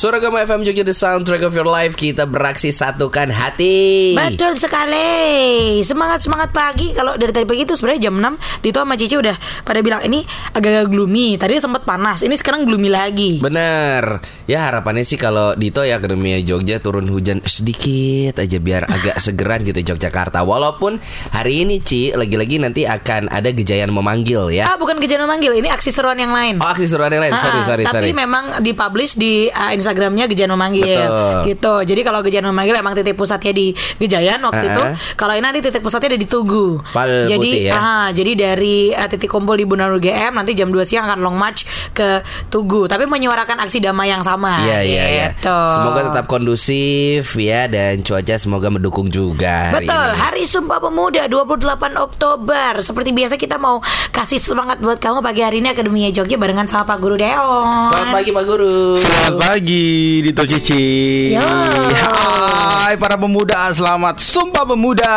Suragama FM Jogja The Soundtrack of Your Life Kita beraksi satukan hati Betul sekali. Semangat semangat pagi. Kalau dari tadi pagi itu sebenarnya jam 6 Dito sama Cici udah pada bilang ini agak-agak gloomy. Tadi sempat panas. Ini sekarang gloomy lagi. Bener Ya harapannya sih kalau Dito ya Akademia Jogja turun hujan sedikit aja Biar agak segeran gitu Yogyakarta Walaupun hari ini Ci Lagi-lagi nanti akan ada gejayan memanggil ya Ah bukan kejadian manggil. Ini aksi seruan yang lain. Oh aksi seruan yang lain Sorry Ah, sorry tapi sorry memang dipublish di uh, Instagramnya Gejayan Memanggil Betul. gitu. Jadi kalau Gejayan Memanggil emang titik pusatnya di Gejayan waktu Ah, itu. ah. Kalau ini nanti titik pusatnya ada di Tugu. Pal jadi Putih ya? ah, jadi dari uh, titik kumpul di Bundaran UGM nanti jam 2 siang akan long march ke Tugu. Tapi menyuarakan aksi damai yang sama. Iya iya iya. Gitu. Semoga tetap kondusif ya dan cuaca semoga mendukung juga. hari Betul, ini. Hari Sumpah Pemuda 28 Oktober. Seperti biasa kita mau kasih semangat buat kamu pagi hari ini Akademia Jogja barengan sama Pak Guru Deon. Selamat pagi Pak Guru. Selamat pagi Dito Cici Yo. Hai para pemuda Selamat Sumpah Pemuda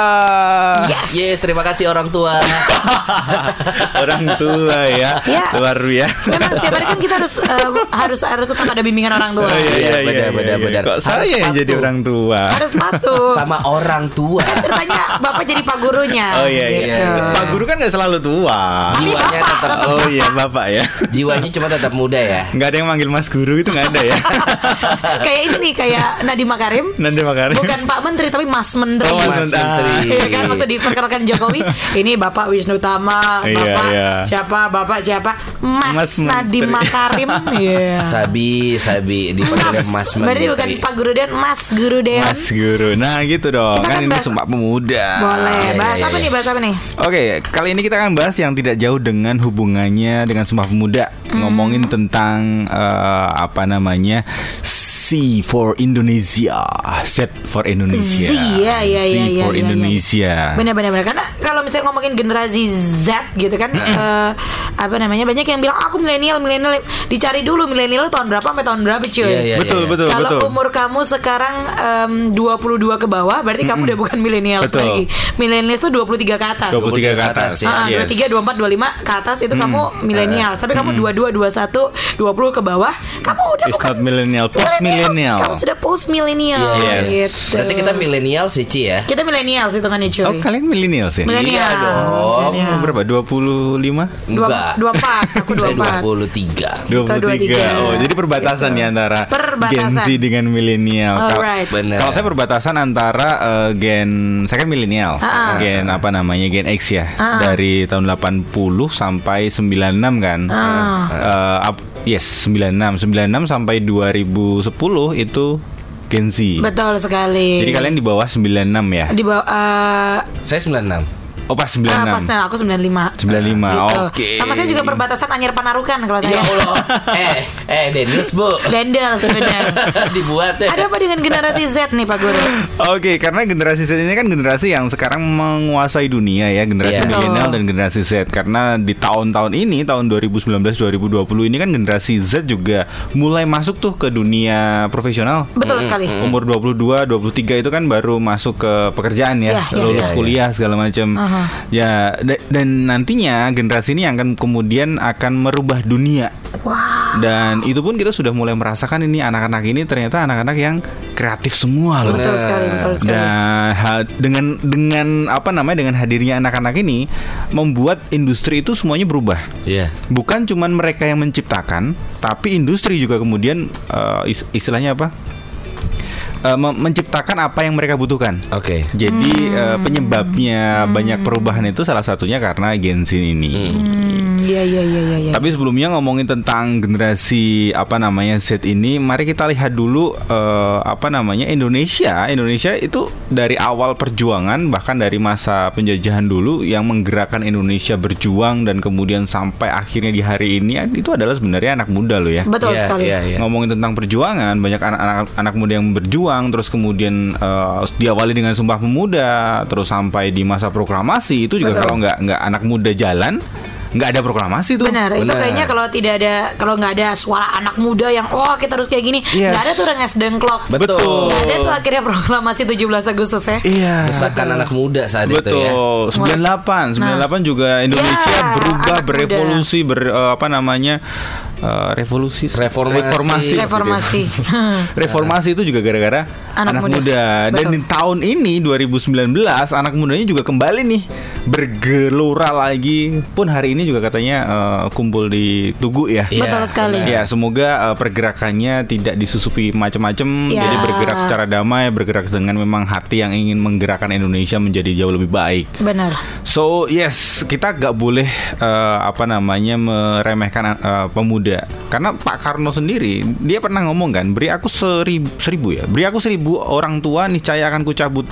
Yes. Yes, terima kasih orang tua. Orang tua ya Ya. Luar biasa Memang setiap hari kan kita harus eh, harus harus tetap ada bimbingan orang tua. Oh, iya, iya, Iya, benar, iya, benar, iya. benar. Kok Harus saya yang patuh. jadi orang tua Harus patuh. Sama orang tua. Kan ceritanya bapak jadi pak gurunya. Oh iya iya Gitu. Pak Guru kan gak selalu tua Jiwanya Bapak. tetap Oh iya bapak ya jiwanya cuma tetap muda ya. Nggak ada yang manggil Mas Guru itu nggak ada ya kayak ini nih kayak Nadiem Makarim. Nanti makarin Bukan Pak Menteri tapi Mas Menteri. Oh, Mas Mas Menteri. Iya kan waktu diperkenalkan Jokowi ini Bapak Wisnu Tama, Iya, Bapak iya. siapa, Bapak siapa, Mas, Mas Nadiem Menteri. Makarim. Iya. Sabi, Sabi dipanggil Mas Menteri. Berarti bukan Pak Guru Deon, Mas Guru Deon. Mas Guru Nah gitu dong Kita Kan kan ini bahas- Sumpah Pemuda Boleh. iya, Bahas iya, apa iya. nih? Bahas apa nih? Oke, kali ini kita akan bahas yang tidak jauh dengan hubungannya dengan Sumpah Pemuda. Hmm. Ngomongin tentang eh, apa namanya? C for Indonesia, Z for Indonesia. Z, ya, ya, C ya, ya, for ya, ya. Indonesia. Benar-benar benar. karena kalau misalnya ngomongin generasi Z gitu kan eh, apa namanya banyak yang bilang aku milenial milenial dicari dulu milenial tahun berapa sampai tahun berapa cuy. Iya, iya, betul, iya. betul, Kalau betul. umur kamu sekarang em, 22 ke bawah berarti kamu udah bukan milenial lagi. Milenial itu 23 ke atas. 23 ke atas. ya. Ah, Yes. 23, 24, 25 ke atas itu kamu milenial. Tapi kamu 22, 21, 20 ke bawah, kamu udah It's bukan not millennial, post millennial. Kamu sudah post milenial Yes. gitu. Berarti kita milenial sih, Ci ya. kita milenial hitungannya cuy. Oh, kalian millennial sih? Milenial. Iya dong. Milenial. Berapa? 25? Enggak. Dua empat, aku dua Saya empat. 23. 23. Oh, jadi perbatasan Gitu. nih antara Perbatasan. Gen Z dengan milenial. Kalau- Alright. Kalau saya perbatasan antara eh, gen saya kan milenial, Ah. gen apa namanya gen X ya, Ah. dari tahun 80 sampai 96 kan. Ah. Eh, ap- yes 96, 96 sampai 2010 itu Gen Z. Betul sekali. Jadi kalian di bawah 96 ya? di bawah eh, Saya 96. Oh pas ah, pas 96. nah, aku 95. 95. Gitu. Oke. Sama saya juga perbatasan Anyar Panarukan kalau Ya saya. Allah. eh, eh Denius, Bu. Dendel sebenarnya. Dibuat ya. Ada apa dengan generasi Z nih Pak Guru? Oke, karena generasi Z ini kan generasi yang sekarang menguasai dunia ya, generasi Iya. milenial dan generasi Z. Karena di tahun-tahun ini, tahun 2019-2020 ini kan generasi Z juga mulai masuk tuh ke dunia profesional. Betul sekali. Umur 22, 23 itu kan baru masuk ke pekerjaan ya, Iya, iya, lulus iya. kuliah segala macam. Aha. Ya, da- dan nantinya generasi ini yang akan kemudian akan merubah dunia. Wah. Dan itu pun kita sudah mulai merasakan ini anak-anak ini ternyata anak-anak yang kreatif semua loh. Betul sekali, betul sekali. Dan ha- dengan dengan apa namanya dengan hadirnya anak-anak ini membuat industri itu semuanya berubah. Iya. Bukan cuman mereka yang menciptakan, tapi industri juga kemudian is- istilahnya apa? Eh, mem- menciptakan apa yang mereka butuhkan. Oke. Jadi Hmm. eh, penyebabnya banyak perubahan itu salah satunya karena Gen Z ini. Hmm, iya iya iya iya. iya. Tapi sebelumnya ngomongin tentang generasi apa namanya Z ini, mari kita lihat dulu eh, apa namanya Indonesia. Indonesia itu dari awal perjuangan bahkan dari masa penjajahan dulu yang menggerakkan Indonesia berjuang dan kemudian sampai akhirnya di hari ini itu adalah sebenarnya anak muda loh ya. Betul Iya, sekali. iya, iya. Ngomongin tentang perjuangan, banyak anak-anak anak muda yang berjuang, terus kemudian eh, diawali dengan Sumpah Pemuda, terus sampai di masa proklamasi itu juga Betul. kalau nggak nggak anak muda jalan, nggak ada proklamasi tuh. Benar, itu kayaknya kalau tidak ada kalau nggak ada suara anak muda yang oh kita harus kayak gini, Yes. nggak ada tuh rengas dengklok. Betul. Nggak ada tuh akhirnya proklamasi 17 Agustus ya. Iya. Desakan anak muda saat itu ya. Betul, 98, 98 juga Indonesia Ya, berubah, berevolusi, ber eh, apa namanya? eh, revolusi Reformasi. reformasi Reformasi. reformasi itu juga gara-gara Anak anak, muda. muda, dan Betul. di tahun ini 2019 anak mudanya juga kembali nih bergelora lagi pun hari ini juga katanya eh, kumpul di Tugu ya Iya, Betul sekali. Ya semoga uh, pergerakannya tidak disusupi macam-macam, Ya. jadi bergerak secara damai, bergerak dengan memang hati yang ingin menggerakkan Indonesia menjadi jauh lebih baik. Benar. So yes, kita gak boleh uh, apa namanya meremehkan uh, pemuda, karena Pak Karno sendiri dia pernah ngomong kan, beri aku seribu, seribu ya, beri aku seribu orang tua niscaya akan kucabut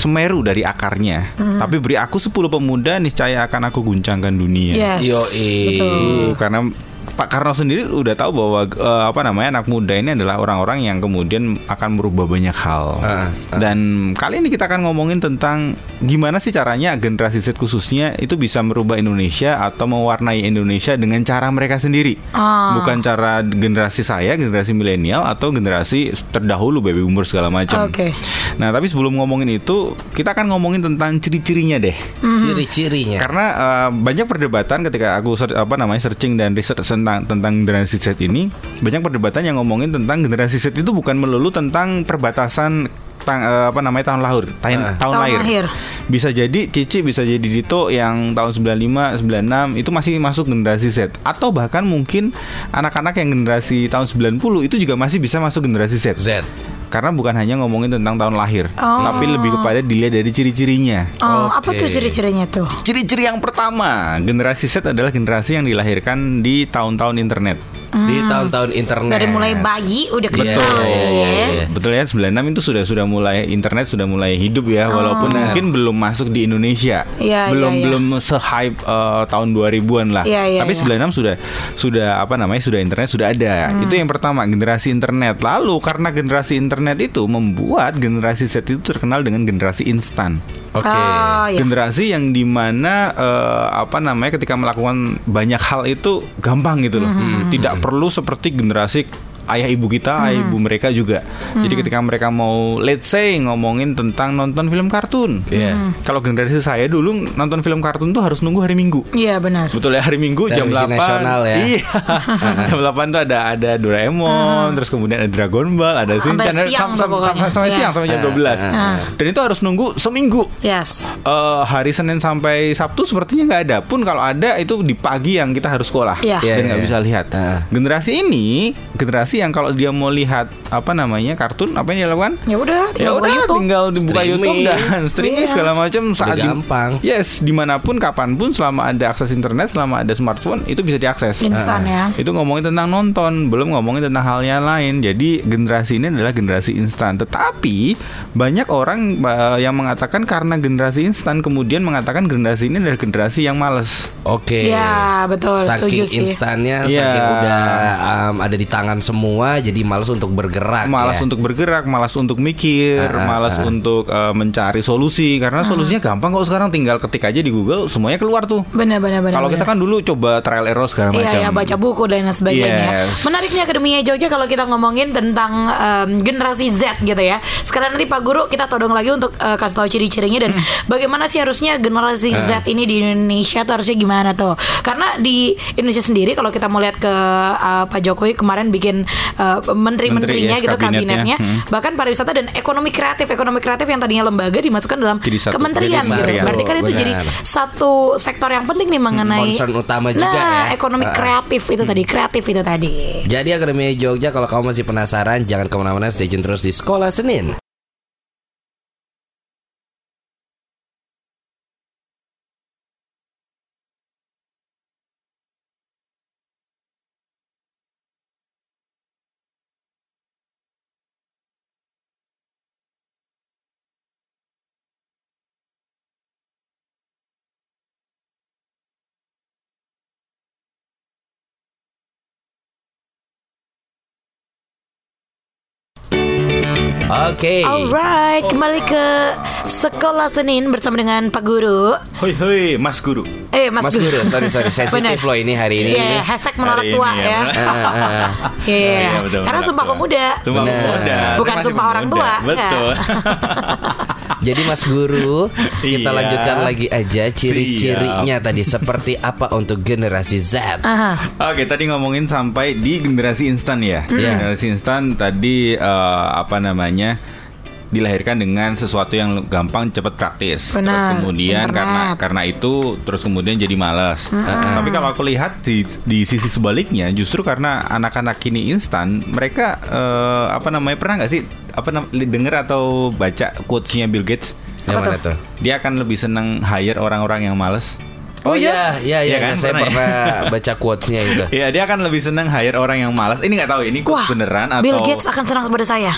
Semeru dari akarnya, tapi beri aku 10 pemuda niscaya akan aku guncangkan dunia. Yes. Yoi. Betul. Tuh, karena Pak Karno sendiri udah tahu bahwa eh, apa namanya anak muda ini adalah orang-orang yang kemudian akan merubah banyak hal. Ah, ah. Dan kali ini kita akan ngomongin tentang gimana sih caranya generasi Z khususnya itu bisa merubah Indonesia atau mewarnai Indonesia dengan cara mereka sendiri. Ah. Bukan cara generasi saya, generasi milenial atau generasi terdahulu baby boomer segala macam. Oke. Nah, tapi sebelum ngomongin itu, kita akan ngomongin tentang ciri-cirinya deh. Ciri-cirinya. Karena eh, banyak perdebatan ketika aku ser- apa namanya searching dan research tentang tentang generasi Z ini, banyak perdebatan yang ngomongin tentang generasi Z itu bukan melulu tentang perbatasan tang- eh, apa namanya tahun lahir, tahun, Ah. tahun, Tahun lahir. lahir. Bisa jadi Cici, bisa jadi Dito yang tahun 95, 96 itu masih masuk generasi Z atau bahkan mungkin anak-anak yang generasi tahun 90 itu juga masih bisa masuk generasi Z. Z. Karena bukan hanya ngomongin tentang tahun lahir, Oh. tapi lebih kepada dilihat dari ciri-cirinya. Oh, apa Oke. tuh ciri-cirinya tuh? Ciri-ciri yang pertama, generasi Z adalah generasi yang dilahirkan di tahun-tahun internet. Di tahun-tahun internet. Dari mulai bayi udah kenal Betul. ya. Iya, iya. Betul ya, 96 itu sudah sudah mulai internet sudah mulai hidup ya, walaupun mungkin belum masuk di Indonesia. Oh. Iya, belum iya, iya. belum se-hype eh, tahun 2000-an lah. Iya, iya, Tapi iya. 96 sudah sudah apa namanya? sudah internet sudah ada. Hmm. Itu yang pertama, generasi internet. Lalu karena generasi internet itu membuat generasi Z itu terkenal dengan generasi instan. Oke. Oh, iya. generasi yang di mana eh, apa namanya ketika melakukan banyak hal itu gampang gitu loh Hmm. tidak perlu seperti generasi ayah ibu kita ayah ibu mereka juga jadi Hmm. ketika mereka mau let's say ngomongin tentang nonton film kartun Iya. Hmm. kalau generasi saya dulu nonton film kartun tuh harus nunggu hari minggu Iya benar. Betul ya hari Minggu jam Televisi 8 nasional ya. Iya Jam 8 tuh ada ada Doraemon Terus kemudian ada Dragon Ball Ada Hmm. Sampai Shinchan siang sam- sam- pokoknya. sampai, sampai Iya. siang Sampai jam Ah, 12 ah, Dan itu harus nunggu seminggu Yes. Eh, hari Senin sampai Sabtu sepertinya nggak ada pun kalau ada itu di pagi yang kita harus sekolah Iya. Iya, dan nggak iya. bisa lihat. Ah. Generasi ini generasi yang kalau dia mau lihat apa namanya kartun apa yang dia lakukan? Ya udah, Ya tinggal buka udah YouTube. tinggal dibuka Streaming. YouTube dan streaming Iya. segala macam saat di- gampang. Yes, di mana pun kapan pun selama ada akses internet, selama ada smartphone itu bisa diakses. Instan ya. Itu ngomongin tentang nonton, belum ngomongin tentang hal yang lain. Jadi generasi ini adalah generasi instan. Tetapi banyak orang uh, yang mengatakan karena generasi instan kemudian mengatakan generasi ini adalah generasi yang males. Oke. Ya, betul, setuju Saking sih. instannya, Iya. saking udah um, ada di tangan semua, jadi males untuk bergerak. malas ya. untuk bergerak, malas untuk mikir, ah, malas ah. untuk uh, mencari solusi karena solusinya gampang kok sekarang tinggal ketik aja di Google semuanya keluar tuh. Benar benar benar. Kalau kita kan dulu coba trial error segala macam. Iya, ya, baca buku dan sebagainya. Yes. Menariknya Akademinya Jogja kalau kita ngomongin tentang em, generasi Z gitu ya. Sekarang nanti Pak Guru kita todong lagi untuk eh, kasih tahu ciri-cirinya dan bagaimana sih harusnya generasi Z ini di Indonesia tuh harusnya gimana tuh. Karena di Indonesia sendiri kalau kita mau lihat ke eh, Pak Jokowi kemarin bikin eh, menteri-menterinya Menteri, yes, gitu kabinetnya. kabinetnya, Hmm. bahkan pariwisata dan ekonomi kreatif, ekonomi kreatif yang tadinya lembaga dimasukkan dalam Jadi satu kementerian gitu. kementerian. Berarti kan itu Benar. jadi satu sektor yang penting nih mengenai concern utama juga nah, ya. ekonomi Ah. kreatif itu tadi, kreatif itu tadi. Jadi Akademi Jogja kalau kamu masih penasaran jangan ke mana-mana stay tune terus di Sekolah Senin. Oke. Alright, kembali ke sekolah Senin bersama dengan Pak Guru. Hoi hoi Mas Guru. Eh, Mas, Mas Guru, sorry sorry sensitif loh ini hari ini. Iya, hashtag menolak tua ya. ya, Ah, ah, ah. Iya, Iya, betul, karena sumpah pemuda. Sumpah pemuda. Bukan sumpah orang tua, Betul. Jadi Mas Guru, kita Iya. lanjutkan lagi aja ciri-cirinya tadi seperti apa untuk generasi Z. Aha. Oke, tadi ngomongin sampai di generasi instan ya. Iya. Generasi instan tadi eh, apa namanya? Dilahirkan dengan sesuatu yang gampang, cepat, praktis. Terus Benar. kemudian Internet. karena karena itu terus kemudian jadi malas. Tapi kalau aku lihat di di sisi sebaliknya, justru karena anak-anak kini instan, mereka eh, apa namanya pernah nggak sih apa dengar atau baca quotes-nya Bill Gates? Apa mana tuh? tuh? Dia akan lebih senang hire orang-orang yang males. Oh iya, iya, iya, Iya kan? saya Pernah ya? pernah baca quotes-nya itu. Iya, dia akan lebih senang hire orang yang malas. Ini nggak tahu ini quotes Wah, beneran atau Bill Gates akan senang kepada saya.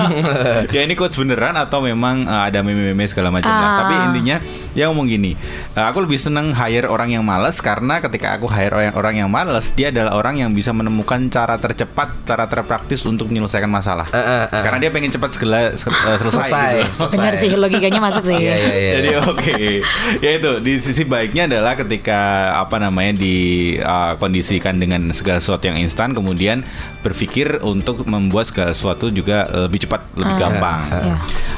ya ini quotes beneran atau memang uh, ada meme-meme segala macam lah. Ah. Tapi intinya dia ngomong gini, "Uh, aku lebih seneng hire orang yang malas karena ketika aku hire orang orang yang malas, dia adalah orang yang bisa menemukan cara tercepat, cara terpraktis untuk menyelesaikan masalah. Ah, ah, ah. Karena dia pengen cepat segala se- uh, selesai. Selesai, gitu. selesai. Benar sih, logikanya masuk sih. Iya, iya, iya. Jadi oke, ya itu di sisi baiknya adalah ketika apa namanya dikondisikan dengan segala sesuatu yang instan, kemudian berpikir untuk membuat segala sesuatu juga lebih cepat, lebih gampang. Iya.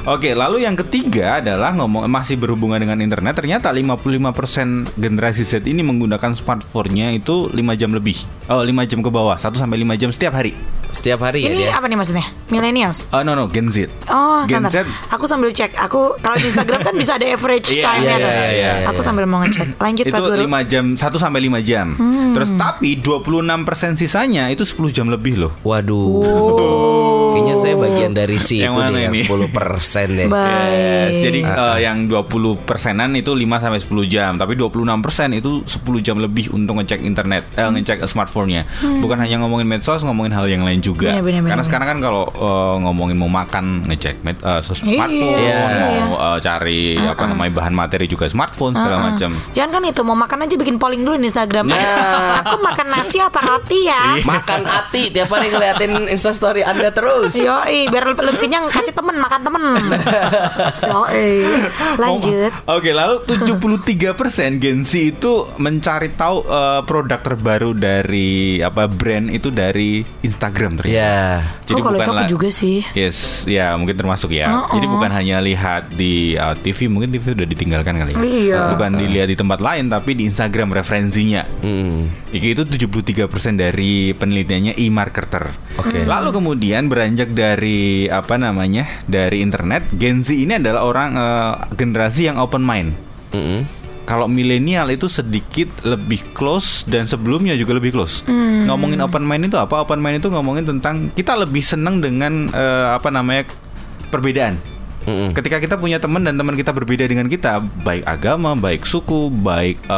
Oke, lalu yang ketiga adalah ngomong masih berhubungan dengan internet. Ternyata 55% generasi Z ini menggunakan smartphone-nya itu 5 jam lebih. Oh, 5 jam ke bawah, 1 sampai 5 jam setiap hari. Setiap hari ya Ini dia. apa nih maksudnya? Millennials? Oh, no no, Gen Z. Oh, Gen. Z Aku sambil cek. Aku kalau di Instagram kan bisa ada average Iya, time-nya iya, tuh. iya, iya, Aku iya. sambil mau ngecek. Lanjut itu Pak Guru. 5 jam 1 sampai 5 jam. Hmm. Terus tapi 26% sisanya itu 10 jam lebih loh. Waduh. Kayaknya saya bagian dari si Yang itu deh yang ini? 10 persen deh. Yes, jadi eh, yang 20 persenan itu 5 sampai 10 jam, tapi 26 persen itu 10 jam lebih untuk ngecek internet, eh, Hmm. ngecek smartphone-nya. Bukan hanya ngomongin medsos, ngomongin hal yang lain juga. Benar, benar, benar, Karena sekarang kan kalau eh, ngomongin mau makan ngecek med, eh, sos- Iya, smartphone, iya. mau eh, cari apa namanya bahan materi juga smartphone segala Ah, macam. Jangan kan itu mau makan aja bikin polling dulu di Instagram. Nah. Aku makan nasi apa roti ya? Makan hati tiap hari ngeliatin instastory Anda terus. Yoi, biar lebih, lebih kenyang kasih temen makan temen. Yoi. Lanjut. Oh, Oke, lalu 73% Gen Z itu mencari tahu eh, produk terbaru dari apa brand itu dari Instagram ternyata. Ya. oh, kalau itu aku juga sih. Yes, ya mungkin termasuk ya. Oh, Jadi oh. bukan hanya lihat di uh, TV, mungkin TV sudah ditinggalkan kali ya. Iya. Bukan dilihat di tempat lain, tapi di Instagram referensinya. Hmm. Iki itu 73% dari penelitiannya e-marketer. Oke. Lalu kemudian beranjak dari apa namanya? Dari internet, Gen Z ini adalah orang eh, generasi yang open mind. Mm-mm. Kalau milenial itu sedikit lebih close dan sebelumnya juga lebih close. Hmm. Ngomongin open mind itu apa? Open mind itu ngomongin tentang kita lebih senang dengan eh, apa namanya perbedaan. Mm-mm. Ketika kita punya teman dan teman kita berbeda dengan kita, baik agama, baik suku, baik eh,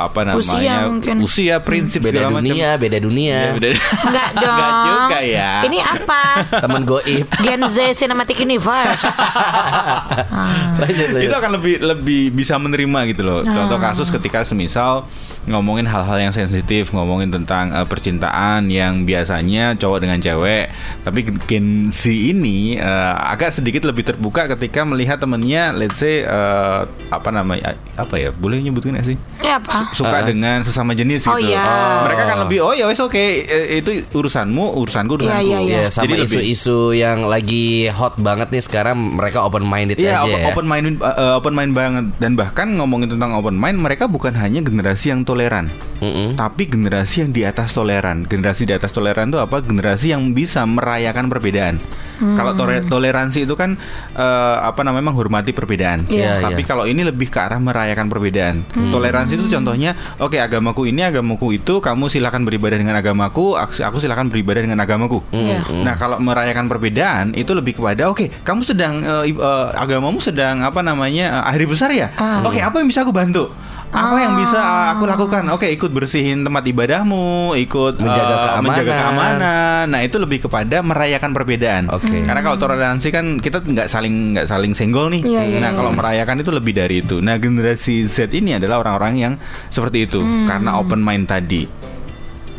apa namanya Usia mungkin. usia, prinsip Beda segala macam. dunia, beda dunia. Ya, beda. Enggak dong. Enggak juga ya. Ini apa? Temen goib. Gen Z Cinematic Universe. lanjut, lanjut. itu akan lebih lebih bisa menerima gitu loh. Contoh kasus ketika semisal ngomongin hal-hal yang sensitif, ngomongin tentang eh, percintaan yang biasanya cowok dengan cewek, tapi Gen Z ini eh, agak sedikit lebih terbuka ketika melihat temennya, let's say eh, apa namanya apa ya, boleh nyebutin gak sih? Ini apa? Suka Ah. dengan sesama jenis Oh, gitu. iya. Mereka kan lebih oh ya wes oke eh, itu urusanmu, urusanku urusanku. Iya, iya, Ya, sama Jadi lebih- isu-isu yang lagi hot banget nih sekarang mereka open minded Iya, aja open, ya. open mind uh, open mind banget dan bahkan ngomongin tentang open mind, mereka bukan hanya generasi yang toleran, Mm-mm. tapi generasi yang di atas toleran. Generasi di atas toleran itu apa? Generasi yang bisa merayakan perbedaan. Kalau tore- toleransi itu kan uh, apa namanya menghormati perbedaan. Iya, tapi iya. kalau ini lebih ke arah merayakan perbedaan. Toleransi itu contohnya, oke agamaku ini, agamaku itu, kamu silakan beribadah dengan agamaku, aku silakan beribadah dengan agamaku. Iya. Nah, kalau merayakan perbedaan itu lebih kepada oke, kamu sedang eh, i- eh, agamamu sedang apa namanya eh, hari besar ya? Oke, apa yang bisa aku bantu? Apa yang bisa eh, aku lakukan? Oke, ikut bersihin tempat ibadahmu, ikut Menjaga keamanan. menjaga keamanan. Nah, itu lebih kepada merayakan perbedaan. Oke. Karena kalau toleransi kan kita nggak saling nggak saling senggol nih. Iya, iya, nah, iya. kalau merayakan itu lebih dari itu. Nah, generasi Z ini adalah orang-orang yang seperti itu Hmm. karena open mind tadi.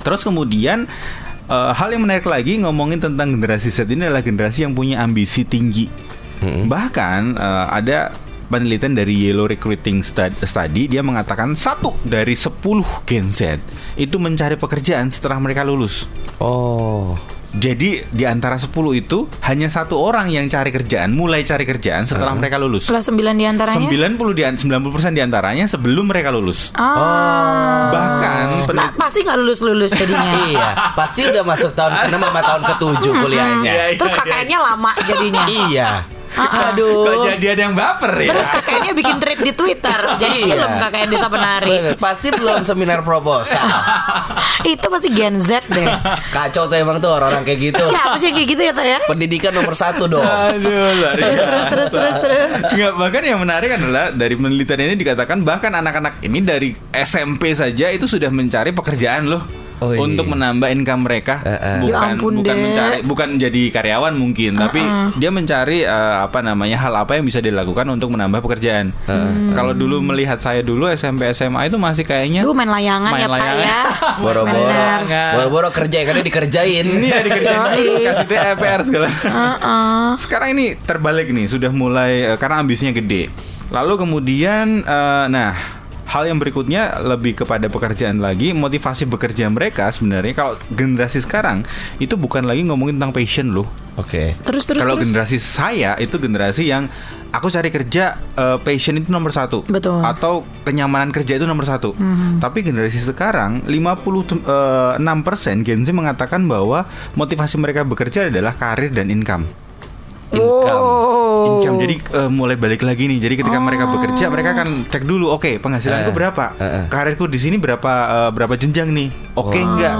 Terus kemudian eh, hal yang menarik lagi ngomongin tentang generasi Z ini adalah generasi yang punya ambisi tinggi. Bahkan eh, ada penelitian dari Yellow Recruiting Stud- Study dia mengatakan satu dari 10 Gen Z itu mencari pekerjaan setelah mereka lulus. Oh. Jadi di antara 10 itu hanya satu orang yang cari kerjaan, mulai cari kerjaan setelah mereka lulus. Plus 9 di antaranya 90 di 90% di antaranya sebelum mereka lulus. Ah. Bahkan Nah, penelitian pasti nggak lulus-lulus jadinya iya, pasti udah masuk tahun ke-6 sama tahun ke-7 kuliahnya. Iya, iya, Terus iya. KKN-nya lama jadinya Iya. Kok Aduh. jadi ada yang baper ya? Terus KKN-nya bikin tweet di Twitter Jadi Iya. film KKN Desa Penari Pasti belum seminar proposal. Itu pasti Gen Z deh Kacau tuh emang tuh orang-orang kayak gitu. Siapa sih yang kayak gitu ya ya? Pendidikan nomor satu dong. Aduh, Terus terus terus terus terus Nggak, bahkan yang menarik adalah dari penelitian ini dikatakan bahkan anak-anak ini dari SMP saja itu sudah mencari pekerjaan loh. Oh, iya. Untuk menambah income mereka, Eh, eh. bukan Ya ampun, bukan Dek. mencari, bukan jadi karyawan mungkin, tapi dia mencari eh, apa namanya hal apa yang bisa dilakukan untuk menambah pekerjaan. Kalau dulu melihat saya dulu SMP SMA itu masih kayaknya Lu main layangan Main ya Pak layangan. ya Boro-boro. Boro-boro kerja karena dikerjain. Iya dikerjain kasih TPR segala. Heeh. Sekarang ini terbalik nih, sudah mulai karena ambisinya gede. Lalu kemudian, eh, nah hal yang berikutnya lebih kepada pekerjaan lagi, motivasi bekerja mereka sebenarnya kalau generasi sekarang itu bukan lagi ngomongin tentang passion loh. Oke. Terus terus kalau terus generasi saya itu generasi yang aku cari kerja eh, passion itu nomor satu, Betul. Atau kenyamanan kerja itu nomor satu. Tapi generasi sekarang 56% Gen Z mengatakan bahwa motivasi mereka bekerja adalah karir dan income. Income. Oh. Income. Jadi eh, mulai balik lagi nih. Jadi ketika mereka bekerja, mereka akan cek dulu, oke penghasilanku Eh, berapa, eh. karirku di sini berapa eh, berapa jenjang nih, oke enggak.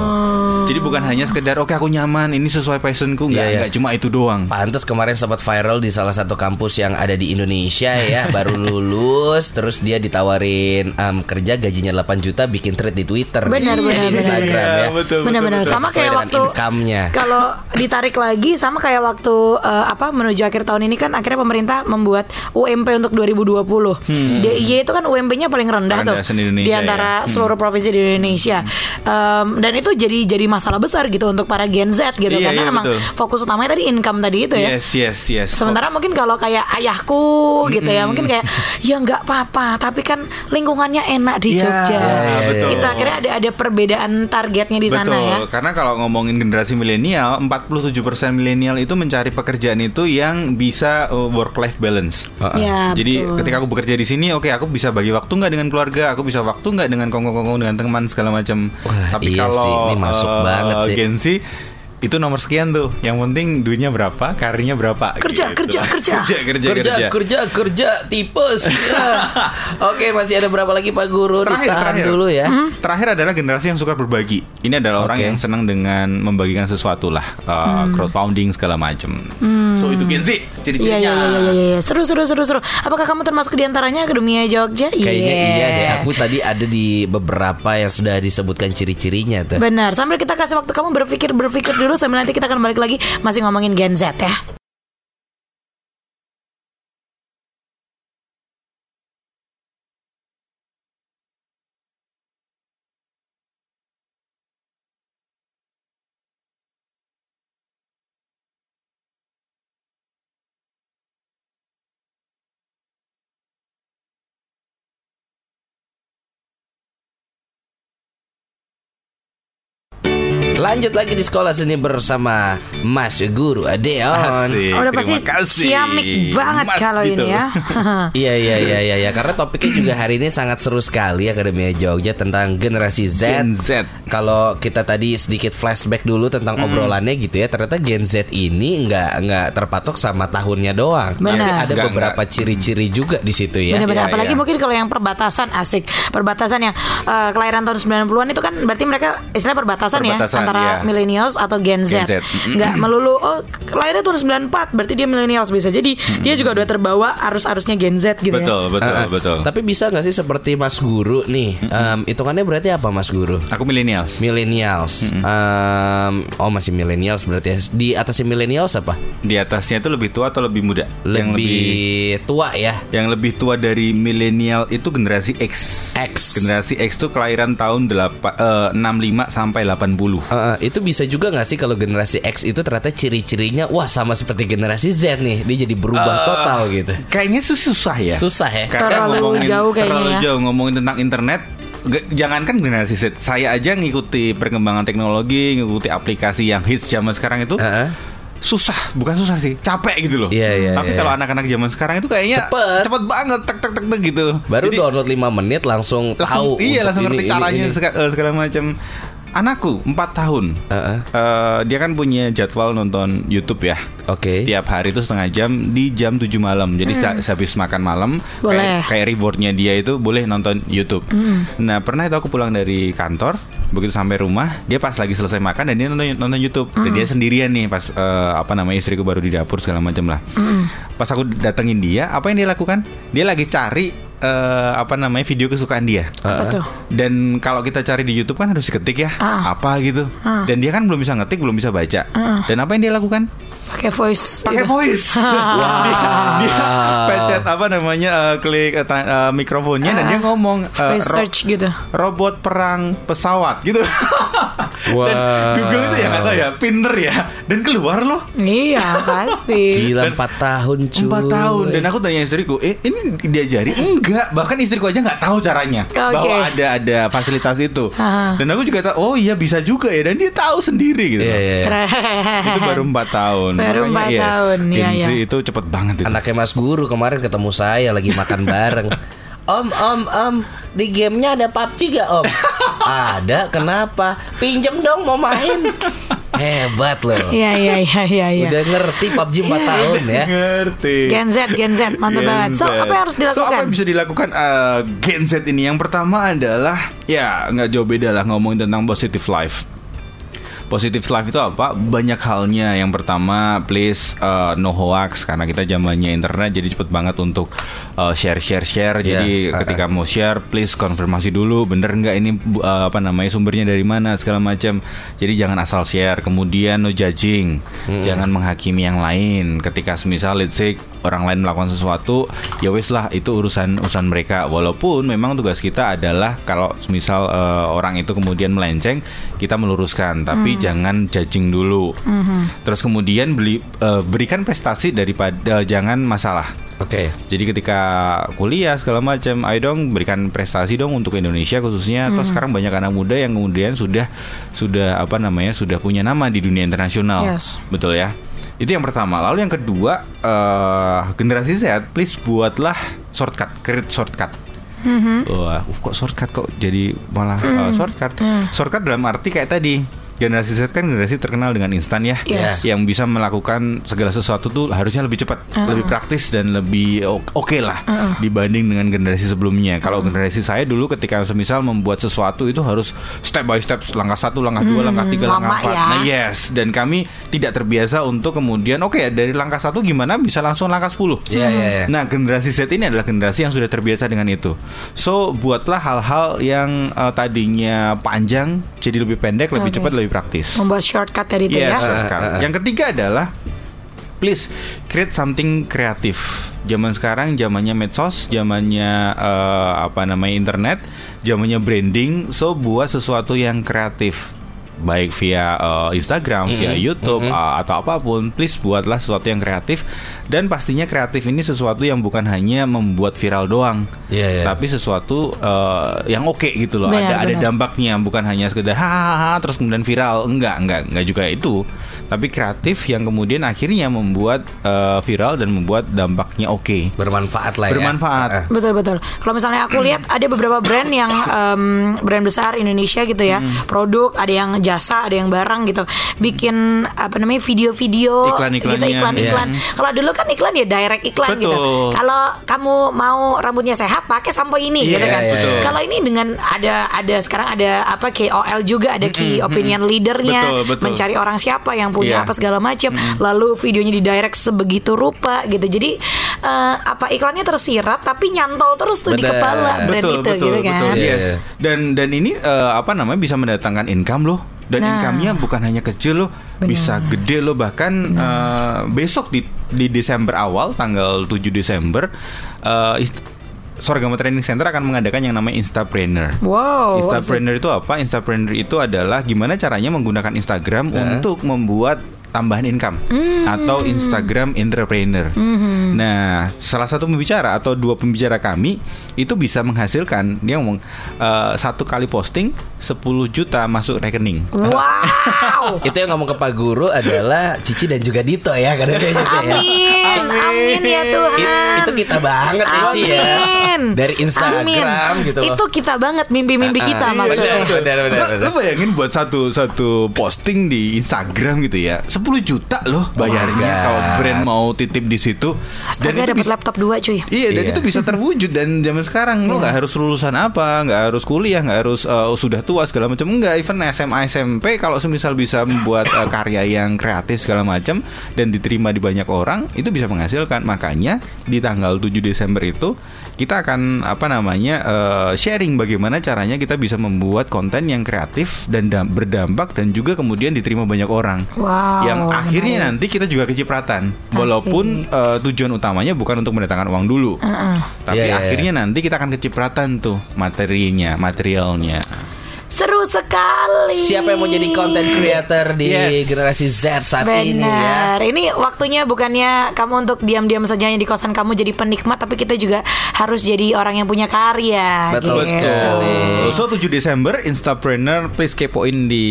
Jadi bukan hanya sekedar oke aku nyaman, ini sesuai passionku, enggak, Iya, iya. enggak cuma itu doang. Pantes kemarin sempat viral di salah satu kampus yang ada di Indonesia ya Baru lulus Terus dia ditawarin em, kerja gajinya 8 juta Bikin thread di Twitter Benar, benar, Di benar. Instagram Iya, ya betul, Benar-benar sama kayak waktu income-nya. kalau ditarik lagi sama kayak waktu eh, apa menuju akhir tahun ini kan akhirnya pemerintah membuat UMP untuk 2020. DIY itu kan UMP-nya paling rendah tuh di antara ya. Hmm. seluruh provinsi di Indonesia. Em, dan itu jadi jadi masalah besar gitu untuk para Gen Z gitu Iya, karena iya, emang betul. fokus utamanya tadi income tadi itu ya. Yes, yes, yes. Sementara mungkin kalau kayak ayahku gitu ya, mungkin kayak ya nggak apa-apa, tapi kan lingkungannya enak di Iya, Jogja. iya, betul. Itu akhirnya ada ada perbedaan targetnya di sana Betul, ya. karena kalau ngomongin generasi milenial, 47% milenial itu mencari pekerjaan itu yang bisa work life balance. Ya, Jadi betul. ketika aku bekerja di sini, oke aku bisa bagi waktu nggak dengan keluarga, aku bisa waktu nggak dengan kongkong-kongkong dengan teman segala macam. Wah, Tapi iya kalau sih, ini masuk eh, banget sih. Gen Z, itu nomor sekian tuh. Yang penting duitnya berapa, karirnya berapa. Kerja, gitu. kerja, kerja. kerja, kerja, kerja, kerja, kerja, tipes. Ya. Oke, masih ada berapa lagi Pak Guru? Terakhir, Ditahan terakhir. dulu ya. Terakhir adalah generasi yang suka berbagi. Ini adalah orang Oke. yang senang dengan membagikan sesuatu lah, uh, crowdfunding segala macam. So itu Gen Z, Iya ciri-cirinya. iya iya iya iya seru seru seru seru. Apakah kamu termasuk di antaranya Akademia Jogja? Kayaknya Iya. iya deh. Aku tadi ada di beberapa yang sudah disebutkan ciri-cirinya tuh. Benar. Sambil kita kasih waktu kamu berpikir berpikir dulu sambil nanti kita akan balik lagi masih ngomongin Gen Z ya. Lanjut lagi di sekolah sini bersama Mas Guru Adeon. Asik, Oh, udah pasti kasih. ciamik banget Mas kalau gitu. ini ya. Iya iya iya iya ya karena topiknya juga hari ini sangat seru sekali Akademia Jogja tentang generasi Z. Gen Z. Kalau kita tadi sedikit flashback dulu tentang obrolannya gitu ya, ternyata Gen Z ini nggak nggak terpatok sama tahunnya doang. Benar. Tapi ada Nggak, beberapa ciri-ciri juga di situ ya. Benar-benar Iya, apalagi iya. mungkin kalau yang perbatasan asik. Perbatasan yang eh, kelahiran tahun 90-an itu kan berarti mereka istilah perbatasan, Perbatasan, ya antara iya. millennials atau Gen Z. Gen Z. Nggak melulu oh lahirnya tahun 94 berarti dia millennials bisa. Jadi dia juga udah terbawa arus-arusnya Gen Z gitu ya. Betul, betul, eh, betul. Tapi bisa nggak sih seperti Mas Guru nih? Em, hitungannya berarti apa Mas Guru? Aku millennials. Millennials. Em, oh masih millennials berarti ya. Di atasnya millennials apa? Di atasnya itu lebih tua atau lebih muda? Lebih, Yang lebih tua ya. yang lebih tua dari milenial itu generasi X. X. Generasi X itu kelahiran tahun 8, eh, 65 sampai 80. Eh, Uh, itu bisa juga nggak sih kalau generasi X itu ternyata ciri-cirinya wah sama seperti generasi Z nih dia jadi berubah Eh, total gitu. Kayaknya susah ya. Susah ya. Karena Terlalu jauh kayaknya terlalu ya. jauh ngomongin tentang internet. Jangankan generasi Z, saya aja ngikuti perkembangan teknologi, ngikuti aplikasi yang hits zaman sekarang itu Heeh. susah, bukan susah sih, capek gitu loh. Iya, iya, Tapi iya. kalau anak-anak zaman sekarang itu kayaknya Cepet. cepet banget, tek tek tek tek gitu. Baru Jadi, download 5 menit langsung, langsung tahu. iya langsung ini, ngerti ini, caranya ini. sega- eh, segala macam. Anakku 4 tahun. Heeh. Eh, dia kan punya jadwal nonton YouTube ya. Oke. Setiap hari itu setengah jam di jam 7 malam. Jadi Hmm. se- habis makan malam Boleh. kayak, kayak rewardnya dia itu boleh nonton YouTube. Hmm. Nah, pernah itu aku pulang dari kantor, begitu sampai rumah, dia pas lagi selesai makan dan dia nonton nonton YouTube. Dan Hmm. dia sendirian nih pas eh, apa namanya istriku baru di dapur segala macam lah. Hmm. Pas aku datengin dia, apa yang dia lakukan? Dia lagi cari eh, apa namanya video kesukaan dia. Apa tuh? Dan kalau kita cari di YouTube kan harus diketik ya, Ah. apa gitu. Dan dia kan belum bisa ngetik, belum bisa baca. Dan apa yang dia lakukan? Pakai voice. Pakai gitu. voice. dia, dia pencet apa namanya eh, klik ta- eh, mikrofonnya dan dia ngomong Voice ro- search gitu. robot perang pesawat gitu. dan Wah. Google itu ya nggak tahu ya, pinter ya. Dan keluar loh. Iya, pasti. Gila Dan- 4 tahun cuy. Empat tahun dan aku tanya istriku, eh ini diajari? Enggak, bahkan istriku aja nggak tahu caranya Oke. bahwa ada ada fasilitas itu. Dan aku juga tahu, oh iya bisa juga ya dan dia tahu sendiri gitu. Iya, iya, iya. Keren. Itu baru empat tahun. Baru Makanya, empat yes, tahun, iya, iya. itu cepet banget itu. Anaknya Mas Guru kemarin ketemu saya lagi makan bareng. Om, om, om, di gamenya ada PUBG gak om? ada, kenapa? Pinjem dong mau main. Hebat loh. Iya, iya, iya, iya, iya. Udah ngerti PUBG 4 tahun ya. Ngerti. Gen Z, Gen Z, mantap Gen banget. So, Z. apa yang harus So, apa dilakukan? yang bisa dilakukan eh, Gen Z ini? Yang pertama adalah ya nggak jauh beda lah ngomongin tentang positive life. Positive life itu apa? Banyak halnya. Yang pertama, please uh, no hoax karena kita zamannya internet jadi cepet banget untuk uh, share share share. Iya. Jadi Uh-uh. ketika mau share, please konfirmasi dulu bener nggak ini uh, apa namanya sumbernya dari mana segala macam. Jadi jangan asal share. Kemudian no judging, jangan menghakimi yang lain. Ketika semisal let's say orang lain melakukan sesuatu, ya wes lah itu urusan urusan mereka. Walaupun memang tugas kita adalah kalau semisal uh, orang itu kemudian melenceng, kita meluruskan. Tapi jangan judging dulu. Terus kemudian beli uh, berikan prestasi daripada jangan masalah. Oke. Jadi ketika kuliah segala macam, ayo dong berikan prestasi dong untuk Indonesia khususnya. Atau sekarang banyak anak muda yang kemudian sudah sudah apa namanya sudah punya nama di dunia internasional, Yes. betul ya? Itu yang pertama. Lalu yang kedua, eh, generasi Z, please buatlah shortcut, create shortcut. Wah, uh, kok shortcut kok jadi malah uh, shortcut. Shortcut dalam arti kayak tadi generasi Z kan generasi terkenal dengan instan ya, Yes. yang bisa melakukan segala sesuatu tuh harusnya lebih cepat, lebih praktis dan lebih oke lah dibanding dengan generasi sebelumnya. Kalau generasi saya dulu ketika semisal membuat sesuatu itu harus step by step, langkah satu, langkah dua, langkah tiga, langkah empat. ya. Nah yes, dan kami tidak terbiasa untuk kemudian oke dari langkah satu gimana bisa langsung langkah 10 Iya, iya, iya. Nah, generasi Z ini adalah generasi yang sudah terbiasa dengan itu. So, buatlah hal-hal yang eh, tadinya panjang jadi lebih pendek, lebih Oke. cepat, lebih praktis. Membuat shortcut tadi itu Yes, ya. shortcut. Ah, ah, ah. Yang ketiga adalah please create something kreatif. Zaman sekarang zamannya medsos, zamannya eh, apa namanya internet, zamannya branding. So, buat sesuatu yang kreatif. Baik via eh, Instagram, via YouTube eh, atau apa pun, please buatlah sesuatu yang kreatif dan pastinya kreatif ini sesuatu yang bukan hanya membuat viral doang, Iya, iya. tapi sesuatu eh, yang oke gitu loh. Benar, ada ada benar. dampaknya bukan hanya sekedar hahaha terus kemudian viral enggak enggak enggak juga itu tapi kreatif yang kemudian akhirnya membuat eh, viral dan membuat dampaknya oke Bermanfaat lah ya. Bermanfaat. Ah. Betul betul. Kalau misalnya aku lihat ada beberapa brand yang em, brand besar Indonesia gitu ya, Hmm. produk ada yang jasa, ada yang barang gitu, bikin apa namanya video-video, gitu iklan-iklan. Kalau dulu kan iklan ya direct iklan gitu. Betul. Kalau kamu mau rambutnya sehat, pakai sampo ini Iya, gitu kan. iya, iya. Kalau ini dengan ada ada sekarang ada apa KOL juga ada key opinion leadernya, Betul, betul. mencari orang siapa yang punya Iya. apa segala macam, lalu videonya di direct sebegitu rupa gitu. Jadi eh, apa iklannya tersirat tapi nyantol terus tuh di Bener. kepala brand itu gitu kan. betul, yes. iya. Dan dan ini eh, apa namanya bisa mendatangkan income loh. Dan Nah. income-nya bukan hanya kecil loh, bisa gede loh bahkan eh, besok di di Desember awal tanggal 7 Desember eh, ist- Sorgama Training Center akan mengadakan yang namanya Instapreneur. Wow. Instapreneur itu apa? Instapreneur itu adalah gimana caranya menggunakan Instagram untuk membuat tambahan income atau Instagram entrepreneur. Nah, salah satu pembicara atau dua pembicara kami itu bisa menghasilkan dia ngomong eh, satu kali posting 10 juta masuk rekening. Wow. Itu yang ngomong ke Pak Guru adalah Cici dan juga Dito ya kadang juga ya. Amin. Amin ya It- Tuhan. itu kita banget ya Ci ya. Amin. Dari Instagram Amin. gitu loh. Itu kita banget mimpi-mimpi kita Ah, iya, maksudnya. benar, benar, benar, lo bayangin buat satu satu posting di Instagram gitu ya, 10 juta loh bayarnya Wah. kalau brand mau titip di situ. Astaga itu dapat bisa- laptop dua cuy. Iya, dan Iya. itu bisa terwujud dan zaman sekarang lo nggak harus lulusan apa, nggak harus kuliah, nggak harus uh, sudah tua segala macam, enggak. Even SMA SMP kalau semisal bisa membuat uh, karya yang kreatif segala macam dan diterima di banyak orang, itu bisa menghasilkan. Makanya di tanggal 7 Desember itu kita akan apa namanya uh, sharing bagaimana caranya kita bisa membuat konten yang kreatif dan dam- berdampak dan juga kemudian diterima banyak orang. Wow, Yang akhirnya menarik. nanti kita juga kecipratan, walaupun uh, tujuan utamanya bukan untuk mendatangkan uang dulu, tapi Iya, iya, akhirnya nanti kita akan kecipratan tuh materinya, materialnya. Seru sekali. Siapa yang mau jadi content creator di Yes. generasi Z saat ini ya? Benar. Ini waktunya bukannya kamu untuk diam-diam saja di kosan kamu jadi penikmat, tapi kita juga harus jadi orang yang punya karya. Betul gitu. sekali. So 7 Desember Instapreneur please kepoin di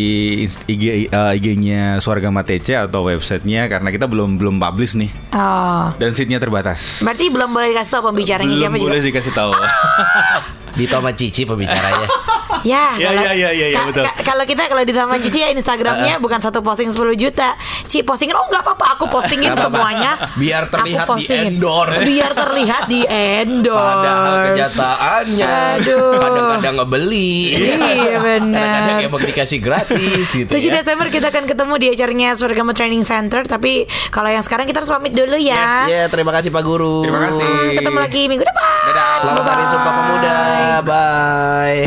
IG uh, IG-nya Suargama TC atau websitenya karena kita belum belum publish nih Oh. dan seatnya terbatas. Berarti belum boleh dikasih tahu pembicaranya belum siapa boleh juga. dikasih tahu. Dito sama Cici pembicaranya. Ya, Ya, kalau- ya, ya, ya, ya, betul. ka- Kalau kita kalau di Taman Cici ya Instagramnya bukan satu posting 10 juta. Ci postingin oh nggak apa-apa aku postingin apa-apa. semuanya. Biar terlihat postingin. di-endorse. Biar terlihat di endorse. Padahal kenyataannya Aduh. kadang-kadang ngebeli. Iya, benar. Kadang-kadang emang dikasih gratis gitu 7 ya. Desember kita akan ketemu di acaranya Surgama Training Center Tapi kalau yang sekarang kita harus pamit dulu ya Ya, terima kasih Pak Guru. Terima kasih. Ketemu lagi minggu depan Dadah. Selamat Hari Sumpah Pemuda. Bye.